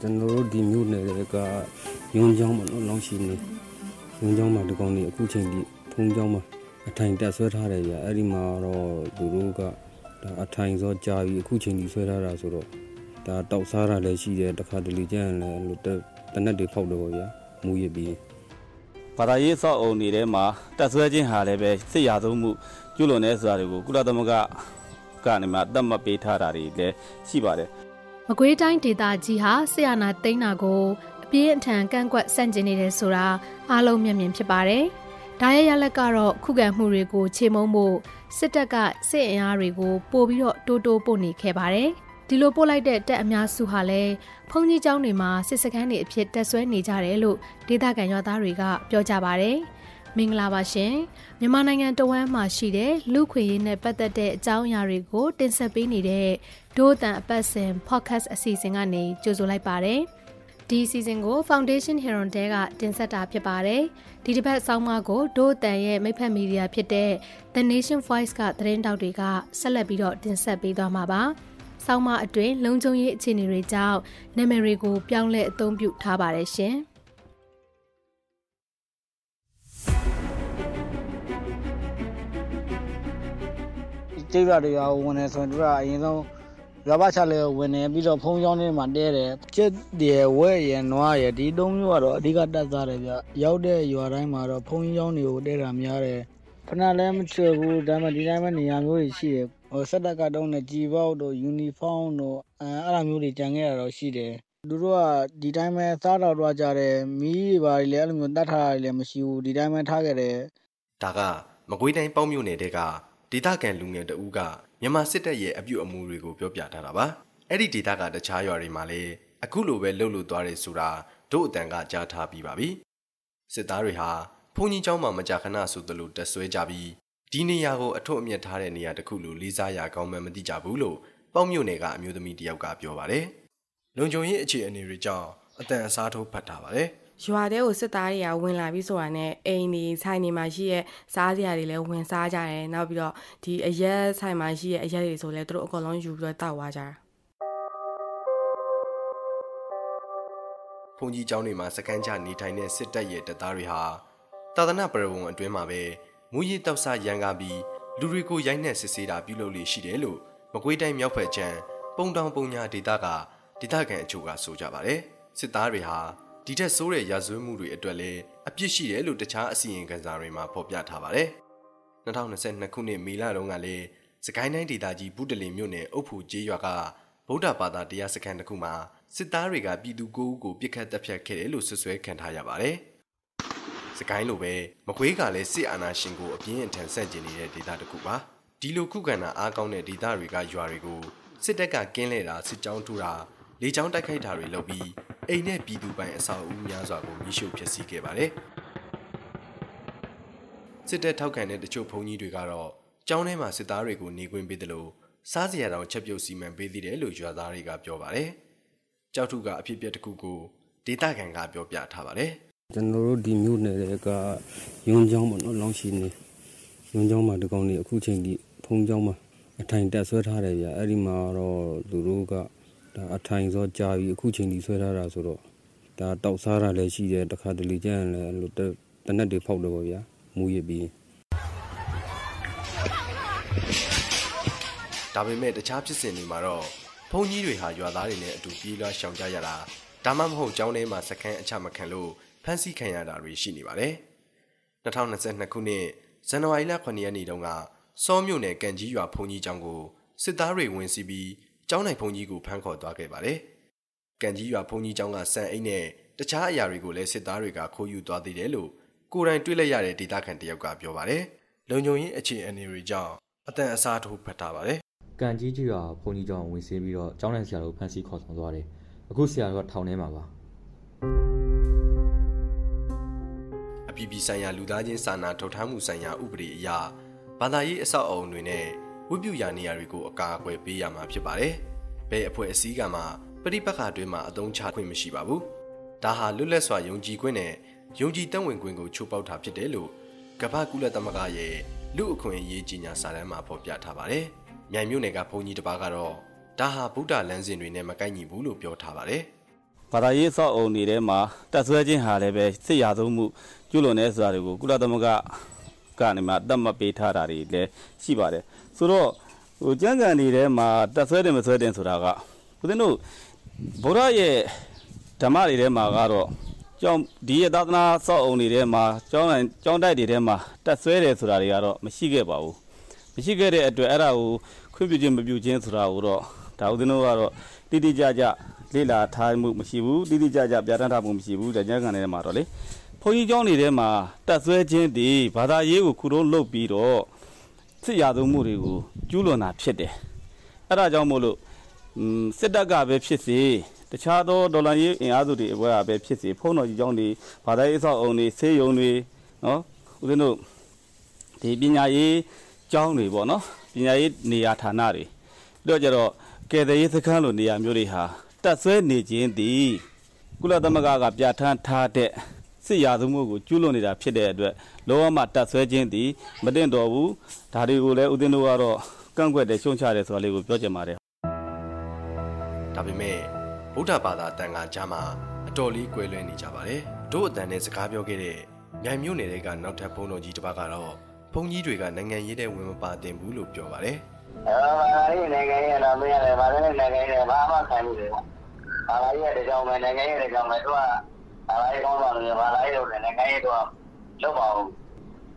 ကျွန်တော်တို့ဒီမြို့နယ်ကရုံချောင်းမှာနော်လောင်းရှိနေရုံချောင်းမှာဒီကောင်ကြီးအခုချိန်ဒီဖုံးချောင်းမှာအထိုင်တက်ဆွဲထားတယ်ဗျအဲ့ဒီမှာတော့သူတို့ကဒါအထိုင်စောကြာပြီအခုချိန်ဒီဆွဲထားတာဆိုတော့ဒါတောက်စားတာလည်းရှိတယ်တခါတလေကျရင်လည်းလို့တနက်တွေဖောက်တော့ဗျာမူရပြီးဘာသာရေးစောက်အုံတွေထဲမှာတက်ဆွဲခြင်းဟာလည်းပဲစစ်ရာသုံးမှု ကျူးလွန်တဲ့ဆိုတာတွေကိုကုလသမဂ္ဂကနေမှသတ်မှတ်ပေးထားတာတွေလည်းရှိပါတယ်မကွေးတိုင်းဒေသကြီးဟာဆီယနာတိန်းနာကိုအပြင်းအထန်ကန့်ကွက်ဆန့်ကျင်နေတယ်ဆိုတာအားလုံးမျက်မြင်ဖြစ်ပါတယ်။ဒါရဲ့ရလက်ကတော့ခုခံမှုတွေကိုခြေမုံဖို့စစ်တပ်ကစစ်အင်အားတွေကိုပို့ပြီးတော့တိုးတိုးပို့နေခဲ့ပါတယ်။ဒီလိုပို့လိုက်တဲ့တက်အများစုဟာလည်းဖုန်ကြီးကျောင်းတွေမှာစစ်စခန်းတွေအဖြစ်တက်ဆွဲနေကြတယ်လို့ဒေသခံရွာသားတွေကပြောကြပါတယ်။ မင်္ဂလာပါရှင်မြန်မာနိုင်ငံတဝမ်းမှာရှိတဲ့လူခွေရေးနဲ့ပတ်သက်တဲ့အကြောင်းအရာတွေကို တင်ဆက်ပေးနေတဲ့ဒိုးတန်အပတ်စဉ် podcast အစီအစဉ်ကနေကြိုဆိုလိုက်ပါတယ်ဒီအစီအစဉ်ကို Foundation Heron တဲကတင်ဆက်တာဖြစ်ပါတယ်ဒီတစ်ပတ်ဆောင်းပါးကိုဒိုးတန်ရဲ့မိဖက်မီဒီယာဖြစ်တဲ့ The Nation Voice ကသတင်းတောက်တွေကဆက်လက်ပြီးတော့တင်ဆက်ပေးသွားမှာပါဆောင်းပါးအတွင်းလုံခြုံရေးအခြေအနေတွေကြောင့်နာမည်တွေကိုပြောင်းလဲအသုံးပြုထားပါတယ်ရှင်။ ကျေးရွာတွေကဝင်နေဆိုရင်တို့ကအရင်ဆုံးရွာဘချလဲဝင်နေပြီးတော့ဖုံးချောင်းထဲမှာတဲတယ်ကျက်တယ်ဝဲရယ်နွားရယ်ဒီသုံးမျိုးကတော့အဓိကတက်သားတယ်ဗျရောက်တဲ့ရွာတိုင်းမှာတော့ဖုံးချောင်းတွေကိုတဲတာများတယ်ခဏလည်းမချွေဘူးဒါမှဒီတိုင်းပဲနေရာမျိုးတွေရှိတယ်ဟိုစက်တက်ကတုံးနဲ့ជីပေါက်တို့ယူနီဖောင်းတို့အဲအဲ့လိုမျိုးတွေကြံခဲ့ရတော့ရှိတယ်သူတို့ကဒီတိုင်းပဲစားတော့တော့ကြတယ်မီးတွေပါလေအဲ့လိုမျိုးတတ်ထားတာလည်းမရှိဘူးဒီတိုင်းပဲထားခဲ့တယ်ဒါကမကွေးတိုင်းပေါင်းမြို့နယ်တဲက ဒေသခံလူငယ်တဦးကမြန်မာစစ်တပ်ရဲ့အပြုအမူတွေကိုပြောပြထားတာပါ။အဲ့ဒီဒေသကတခြားရွာတွေမှာလည်းအခုလိုပဲလှုပ်လှုပ်သွားတယ်ဆိုတာတို့အတန်ကကြားထားပြီးပါပြီ။စစ်သားတွေဟာဘုံကြီးကျောင်းမှာမကြာခဏဆိုသလိုတက်ဆွဲကြပြီးဒီနေရာကိုအထွတ်အမြတ်ထားတဲ့နေရာတစ်ခုလို့လေးစားရကောင်းမှမသိကြဘူးလို့ပေါ့မြို့နယ်ကအမျိုးသမီးတယောက်ကပြောပါတယ်။လုံခြုံရေးအခြေအနေတွေကြောင့်အတန်အစားထိုးဖတ်ထားပါတယ်။ ရွာတဲကိုစစ်သားတွေကဝင်လာပြီးဆိုတာနဲ့အိမ်တွေဆိုင်တွေမှာရှိရဲ့စားစရာတွေလည်းဝင်စားကြတယ်နောက်ပြီးတော့ဒီအရက်ဆိုင်မှာရှိရဲ့အရက်တွေဆိုလည်းသူတို့အကုန်လုံးယူပြီးတော့တောက်သွားကြတာဘုံကြီးကျောင်းတွေမှာစကန်းချနေထိုင်တဲ့စစ်တပ်ရဲ့တပ်သားတွေဟာတာသနာပရဝုံအတွင်းမှာပဲမူရည်တောက်စားရန်ကားပြီးလူတွေကိုရိုက်နှက်စစ်ဆေးတာပြုလုပ်လို့ရှိတယ်လို့မကွေးတိုင်းမြောက်ဖက်ချမ်းပုံတောင်ပုံညာဒေသကဒေသခံအချို့ကဆိုကြပါတယ်စစ်သားတွေဟာ ဒီထက်ဆိုးတဲ့ရာဇဝတ်မှုတွေအတွက်လည်းအပြစ်ရှိတယ်လို့တခြားအစီရင်ခံစာတွေမှာဖော်ပြထားပါတယ်2022ခုနှစ်မေလတုန်းကလည်းစကိုင်းတိုင်းဒေသကြီးဘူးတလင်မြို့နယ်အုပ်ဖူကျေးရွာကဗုဒ္ဓဘာသာတရားစခန်းတစ်ခုမှာစစ်သားတွေကပြည်သူကိုဦးကိုပြစ်ခတ်တပ်ဖြတ်ခဲ့တယ်လို့ဆွဆွဲခံထားရပါတယ်။စကိုင်းလိုပဲမကွေးကလည်းစစ်အာဏာရှင်ကိုအပြင်းအထန်ဆန့်ကျင်နေတဲ့ဒေသတစ်ခုပါ။ဒီလိုခုခံတာအားကောင်းတဲ့ဒေသတွေကရွာတွေကိုစစ်တပ်ကကင်းလဲတာစစ်ကြောင်းထူတာလေကြောင်းတိုက်ခိုက်တာတွေလုပ်ပြီး အိမ်နဲ့ပြည်သူပိုင်အဆောက်အဦများစွာကိုမိရှုဖျက်ဆီးခဲ့ပါတယ်။စစ်တပ်ထောက်ခံတဲ့တချို့ဘုံကြီးတွေကတော့ကျောင်းထဲမှာစစ်သားတွေကိုနေခွင့်ပေးတယ်လို့စားစရာတောင်ချက်ပြုတ်စီမံပေးသေးတယ်လို့ရွာသားတွေကပြောပါတယ်။ကြောက်ထုကအဖြစ်အပျက်တစ်ခုကိုဒေတာခံကပြောပြထားပါတယ်။ကျွန်တော်တို့ဒီမြို့နယ်ကရုံချောင်းပေါ့နော်လောင်းရှိနေရုံချောင်းမှာဒီကောင်ကြီးအခုချိန်ဒီဖုံးချောင်းမှာအထိုင်တက်ဆွဲထားတယ်ဗျအဲ့ဒီမှာတော့သူတို့က ဒါအထိုင်စောကြာပြီအခုချိန်ဒီဆွဲထားတာဆိုတော့ဒါတောက်စားတာလည်းရှိတယ်တခါတလေကျရင်လည်းလို့တနက်တွေဖောက်တော့ဗျာမူရပြီးဒါပေမဲ့တခြားဖြစ်စဉ်တွေမှာတော့ဘုံကြီးတွေဟာရွာသားတွေနဲ့အတူပြေးလွှားရှောင်ကြရတာဒါမှမဟုတ်ကျောင်းထဲမှာစခန်းအချမခံလို့ဖမ်းဆီးခံရတာတွေရှိနေပါတယ်။2022ခုနှစ်ဇန်နဝါရီလ9ရက်နေ့တုန်းကစောမြို့နယ်ကံကြီးရွာဘုံကြီးကျောင်းကိုစစ်သားတွေဝင်စီးပြီး ကျောင်းနိုင်ဘုံကြီးကိုဖမ်းခေါ်သွားခဲ့ပါတယ်။ကံကြီးရွာဘုံကြီးကျောင်းကစံအိတ်နဲ့တခြားအရာတွေကိုလည်းစစ်သားတွေကခိုးယူသွားသေးတယ်လို့ကိုယ်တိုင်တွေ့လိုက်ရတဲ့ဒေသခံတယောက်ကပြောပါတယ်။လုံခြုံရေးအခြေအနေတွေကြောင့်အတန်အစားထိုးဖတ်ထားပါတယ်ကံကြီးကြီးရွာဘုန်းကြီးကျောင်းဝင်စီးပြီးတော့ကျောင်းနိုင်ဆရာတို့ဖမ်းဆီးခေါ်ဆောင်သွားတယ်။အခုဆရာတို့ကထောင်ထဲမှာပါအပြည်ပြည်ဆိုင်ရာလူသားချင်းစာနာထောက်ထားမှုဆိုင်ရာဥပဒေအရဘာသာရေးအဆောက်အအုံတွေနဲ့ ဝိပုယာနေရာတွေကိုအကာအကွယ်ပေးရမှာဖြစ်ပါတယ်။ဘယ်အဖွဲ့အစည်းကမှပဋိပက္ခအတွင်းမှာအသုံးချခွင့်မရှိပါဘူး။ဒါဟာလွတ်လပ်စွာယုံကြည်ခွင့်နဲ့ယုံကြည်တတ်ဝင်ခွင့်ကိုချိုးဖောက်တာဖြစ်တယ်လို့ကမ္ဘာကုလသမဂ္ဂရဲ့လူအခွင့်အရေးကြီးညာစာတမ်းမှာဖော်ပြထားပါတယ်။မြိုင်မြို့နယ်ကဘုန်းကြီးတစ်ပါးကတော့ဒါဟာဗုဒ္ဓလမ်းစဉ်တွေနဲ့မကိုက်ညီဘူးလို့ပြောထားပါတယ်။ဘာသာရေးစောက်အုံတွေထဲမှာတက်ဆွဲခြင်းဟာလည်းပဲစစ်ရာသုံးမှုကျူးလွန်နေဆိုတာတွေကိုကုလသမဂ္ဂ ကနေမှတတ်မှတ်ပေးထားတာတွေလည်းရှိပါတယ်ဆိုတော့ဟိုကျန်းကန်တွေထဲမှာတက်ဆွဲတယ်မဆွဲတယ်ဆိုတာကဦးဇင်းတို့ဗုဒ္ဓရဲ့ဓမ္မတွေထဲမှာကတော့ကျောင်းဒီရသာသနာစောက်အုံတွေထဲမှာကျောင်းတိုင်းကျောင်းတိုက်တွေထဲမှာတက်ဆွဲတယ်ဆိုတာတွေကတော့မရှိခဲ့ပါဘူးမရှိခဲ့တဲ့အတွက်အဲ့ဒါကိုခွင့်ပြုခြင်းမပြုခြင်းဆိုတာကိုတော့ဒါဦးဇင်းတို့ကတော့တိတိကျကျလေ့လာထားမှုမရှိဘူးတိတိကျကျပြဋ္ဌာန်းထားမှုမရှိဘူးဒါကြမ်းကန်ထဲမှာတော့လေ ဘုန်းကြီးကျောင်းတွေထဲမှာတက်ဆွဲခြင်းဒီဘာသာရေးကိုခုတုံးလုပ်ပြီးတော့စစ်ရာသုံးမှုတွေကိုကျူးလွန်တာဖြစ်တယ်အဲ့ဒါကြောင့်မို့လို့อืมစစ်တပ်ကပဲဖြစ်စေတခြားသောဒေါ်လာရေးအင်အားစုတွေအပွဲအပဲဖြစ်စေဖုံးတော်ကြီးကျောင်းတွေဘာသာရေးအဆောက်အုံတွေဆေးရုံတွေနော်ဦးဇင်းတို့ဒီပညာရေးကျောင်းတွေပေါ့နော်ပညာရေးနေရာဌာနတွေပြီးတော့ကြတော့ကယ်တယ်ရေးစခန်းလိုနေရာမျိုးတွေဟာတက်ဆွဲနေခြင်းသည်ကုလသမဂ္ဂကပြဋ္ဌာန်းထားတဲ့ စစ်ရာဇဝမှုကိုကျူးလွန်နေတာဖြစ်တဲ့အတွက်လောကမှာတက်ဆွဲခြင်းသည်မတင်တော်ဘူးဒါတွေကိုလည်းဦးဇင်းတို့ကတော့ကန့်ကွက်တယ်ရှုံချတယ်ဆိုတာလေးကိုပြောချင်ပါတယ်ဒါပေမဲ့ဗုဒ္ဓဘာသာတန်ခါကြားမှာအတော်လေးကွဲလွဲနေကြပါတယ်တို့အတန်နဲ့စကားပြောခဲ့တဲ့မြိုင်မြို့နယ်တွေကနောက်ထပ်ဘုန်းတော်ကြီးတစ်ပါးကတော့ဘုန်းကြီးတွေကနိုင်ငံရေးတဲ့ဝင်မပါတင်ဘူးလို့ပြောပါတယ်အဲဘာသာရေးနိုင်ငံရေးတော့မရတယ်ဘာသာရေးနိုင်ငံရေးဘာမှခံလို့လေဘာသာရေးတဲ့ကြောင့်ပဲနိုင်ငံရေးတဲ့ကြောင့်ပဲသူက ဘာသာရေးကောင်းပါလို့ဘာသာရေးလို့နိုင်ငံရေးတော့လုပ်ပါဦး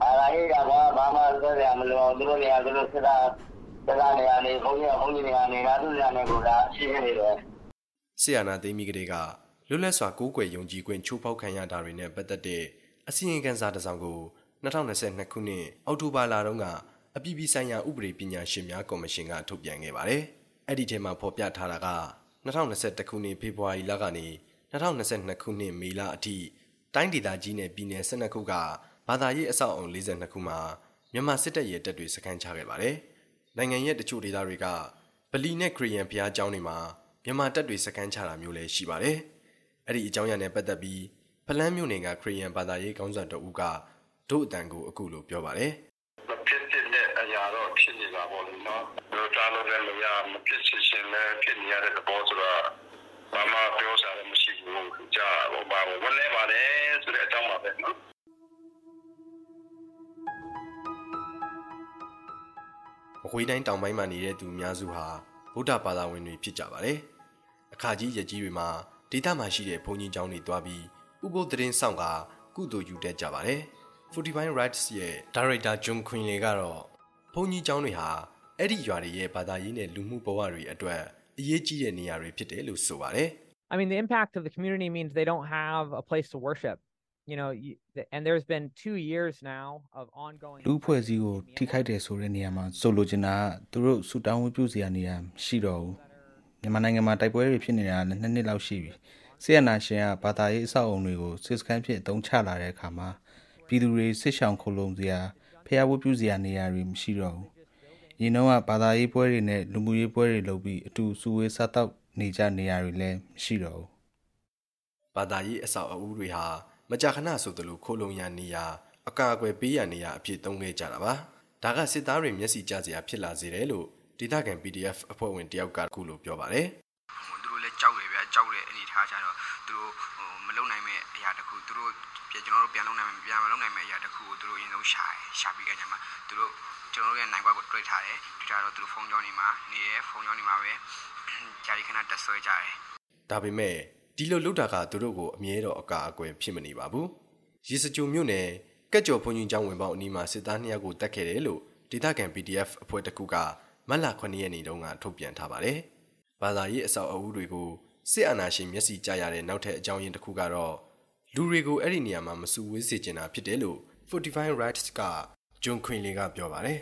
ဘာသာရေးကဘာဘာမှသက်ရမလို့သူတို့နေရာသူတို့စစ်တာစစ်တာနေရာနေဘုန်းကြီးဘုန်းကြီးနေရာနေတာသူနေရာနေကိုဒါရှိနေတယ်ဆရာနာသိမ်းမိကလေးကလွတ်လပ်စွာကိုးကွယ်ယုံကြည်ခွင့်ချိုးဖောက်ခံရတာတွေနဲ့ပတ်သက်တဲ့အစီရင်ခံစာတစ်စောင်ကို2022ခုနှစ်အောက်တိုဘာလတုန်းကအပြည်ပြည်ဆိုင်ရာဥပဒေပညာရှင်များကော်မရှင်ကထုတ်ပြန်ခဲ့ပါတယ်။အဲ့ဒီထဲမှာဖော်ပြထားတာက2021ခုနှစ်ဖေဖော်ဝါရီလကနေ 2022ခုနှစ်မေလအထိတိုင်းဒေသကြီးနယ်ပြည်နယ်12ခုကဘာသာရေးအဆောက်အုံ42ခုမှာမြန်မာစစ်တပ်ရဲ့တပ်တွေစခန်းချခဲ့ပါတယ်။နိုင်ငံရဲ့တချို့ဒေသတွေကဗလီနဲ့ခရီးယန်ဘုရားကျောင်းတွေမှာမြန်မာတပ်တွေစခန်းချတာမျိုးလည်းရှိပါတယ်။အဲ့ဒီအကြောင်းအရာနဲ့ပတ်သက်ပြီးဖလန်းမြို့နယ်ကခရီးယန်ဘာသာရေးကောင်းဆောင်တအူးကဒုအတန်ကိုအခုလိုပြောပါတယ်။မဖြစ်တဲ့အရာတော့ဖြစ်နေတာပေါ့လေနော်။တို့တားလို့လည်းမရမဖြစ်ချင်ရှင်လည်းဖြစ်နေရတဲ့သဘောဆိုတော့ဘာမှပြောစားလည်းမရှိဘူး ကြာဟိုပါဝင်နေပါတယ်ဆိုတဲ့အကြောင်းပါပဲနော်မကွေးတိုင်းတောင်ပိုင်းမှာနေတဲ့သူအများစုဟာဗုဒ္ဓဘာသာဝင်တွေဖြစ်ကြပါတယ်။အခါကြီးရကြီးတွေမှာဒေသမှာရှိတဲ့ဘုန်းကြီးကျောင်းတွေတွားပြီးဥပုသ်သတင်းဆောင်ကကုသိုလ်ယူတတ်ကြပါတယ်။45 Rights ရဲ့ဒါရိုက်တာဂျွန်ခွင်လေကတော့ဘုန်းကြီးကျောင်းတွေဟာအဲ့ဒီရွာတွေရဲ့ဘာသာရေးနဲ့လူမှုဘဝတွေအတွက်အရေးကြီးတဲ့နေရာတွေဖြစ်တယ်လို့ဆိုပါတယ်။ I mean, the impact of the community means they don't have a place to worship. You know, you, the, and there's been two years now of ongoing. လူဖွဲ့စည်းကိုထိခိုက်တယ်ဆိုတဲ့နေရာမှာဆိုလိုချင်တာကသူတို့ဆူတောင်းဝပြုစရာနေရာရှိတော့ဘူးမြန်မာနိုင်ငံမှာတိုက်ပွဲတွေဖြစ်နေတာလည်းနှစ်နှစ်လောက်ရှိပြီဆီယနာရှင်ကဘာသာရေးအဆောက်အုံတွေကိုစစ်စခန်းဖြစ်အသုံးချလာတဲ့အခါမှာပြည်သူတွေစစ်ဆောင်ခုလုံစရာဖျားဝပြုစရာနေရာတွေမရှိတော့ဘူးရင်းတော့ကဘာသာရေးပွဲတွေနဲ့လူမှုရေးပွဲတွေလုပ်ပြီးအတူစုဝေးစားတောက် နေကြနေရာတွေလည်းမရှိတော့ဘူးဘာသာရေးအဆောက်အဦတွေဟာမကြာခဏဆိုသလိုခိုးလုံရနေရအကာအကွယ်ပေးရနေရအဖြစ်သုံးခဲ့ကြတာပါဒါကစစ်သားတွေမျက်စိကျစရာဖြစ်လာစေတယ်လို့ဒေသခံ PDF အဖွဲ့ဝင်တယောက်ကခုလိုပြောပါတယ်သူတို့လည်းကြောက်တယ်ဗျာကြောက်တဲ့အနေထားကြတော့သူတို့ဟိုမလုံနိုင်မဲ့အရာတစ်ခုသူတို့ပြန်ကျွန်တော်တို့ပြန်လုံနိုင်မဲ့ပြန်မလုံနိုင်မဲ့အရာတစ်ခုကိုသူတို့အရင်ဆုံးရှာတယ်ရှာပြီးကြညမှာသူတို့ ကျွန်တော်တို့ရဲ့နိုင်ကွက်ကိုတွေ့ထားတယ်တွေ့ထားတော့သူတို့ဖုန်းကြောင်းနေမှာနေရဖုန်းကြောင်းနေမှာပဲဂျာဒီခဏတက်ဆွဲကြတယ်ဒါပေမဲ့ဒီလိုလုပ်တာကသူတို့ကိုအမြဲတော့အကာအကွယ်ဖြစ်မနေပါဘူးရေစကြိုမြို့နယ်ကက်ကျော်ဘုံကြီးကျောင်းဝင်ပေါင်းအနီးမှာစစ်သားနှစ်ယောက်ကိုတတ်ခဲ့တယ်လို့ဒေသခံ PDF အဖွဲ့တစ်ခုကမတ်လ9ရက်နေ့တုန်းကထုတ်ပြန်ထားပါတယ်ဘာသာရေးအဆောက်အဦတွေကိုစစ်အာဏာရှင်မျက်စိကျရတဲ့နောက်ထပ်အကြောင်းရင်းတစ်ခုကတော့လူတွေကိုအဲ့ဒီနေရာမှာမစုဝေးစေချင်တာဖြစ်တယ်လို့45 rights က ဂျွန်ခွင်လီကပြောပါတယ်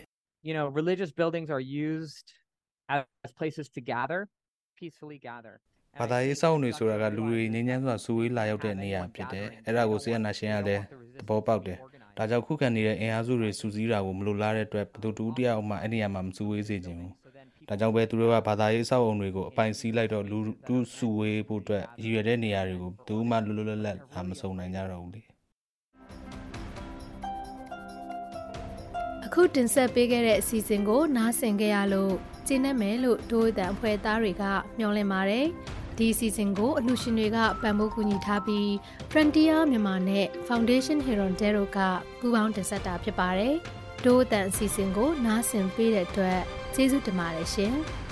You know, religious buildings are used as places to gather, peacefully gather. ဘာသာရေးစောင့်တွေဆိုတာကလူတွေငြိမ်းချမ်းစွာစုဝေးလာရောက်တဲ့နေရာဖြစ်တယ်အဲ့ဒါကိုဆီယနာရှင်ကလည်းသဘောပေါက်တယ်ဒါကြောင့်ခုခံနေတဲ့အင်အားစုတွေစုစည်းတာကိုမလိုလားတဲ့အတွက်ဘသူတူတယောက်မှအဲ့ဒီနေရာမှာမစုဝေးစေချင်ဘူးဒါကြောင့်ပဲသူတို့ကဘာသာရေးစောင့်အုံတွေကိုအပိုင်စီးလိုက်တော့လူတူစုဝေးဖို့အတွက်ရည်ရွယ်တဲ့နေရာတွေကိုဘယ်သူမှလွတ်လွတ်လပ်လပ်လာမစုံနိုင်ကြတော့ဘူးလေ အခုတင်ဆက်ပေးခဲ့တဲ့အစီအစဉ်ကိုနားဆင်ကြရလို့ကျင်းနေမယ်လို့ဒိုးအတန်အဖွဲ့သားတွေကမျှော်လင့်ပါတယ်ဒီအစီအစဉ်ကိုအလှူရှင်တွေကပံ့ပိုးကူညီထားပြီး Frontier မြန်မာနဲ့ Foundation Hero Dero ကပူးပေါင်းတင်ဆက်တာဖြစ်ပါတယ်ဒိုးအတန်အစီအစဉ်ကိုနားဆင်ပေးတဲ့အတွက်ကျေးဇူးတင်ပါတယ်ရှင်။